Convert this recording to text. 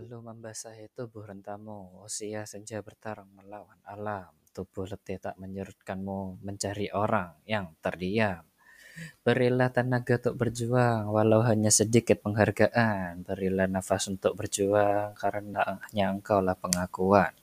Lalu membasahi tubuh rentamu, usia senja bertarung melawan alam. Tubuh letih tak menyurutkanmu mencari orang yang terdiam. Berilah tenaga untuk berjuang, walau hanya sedikit penghargaan. Berilah nafas untuk berjuang, karena hanya engkaulah pengakuan.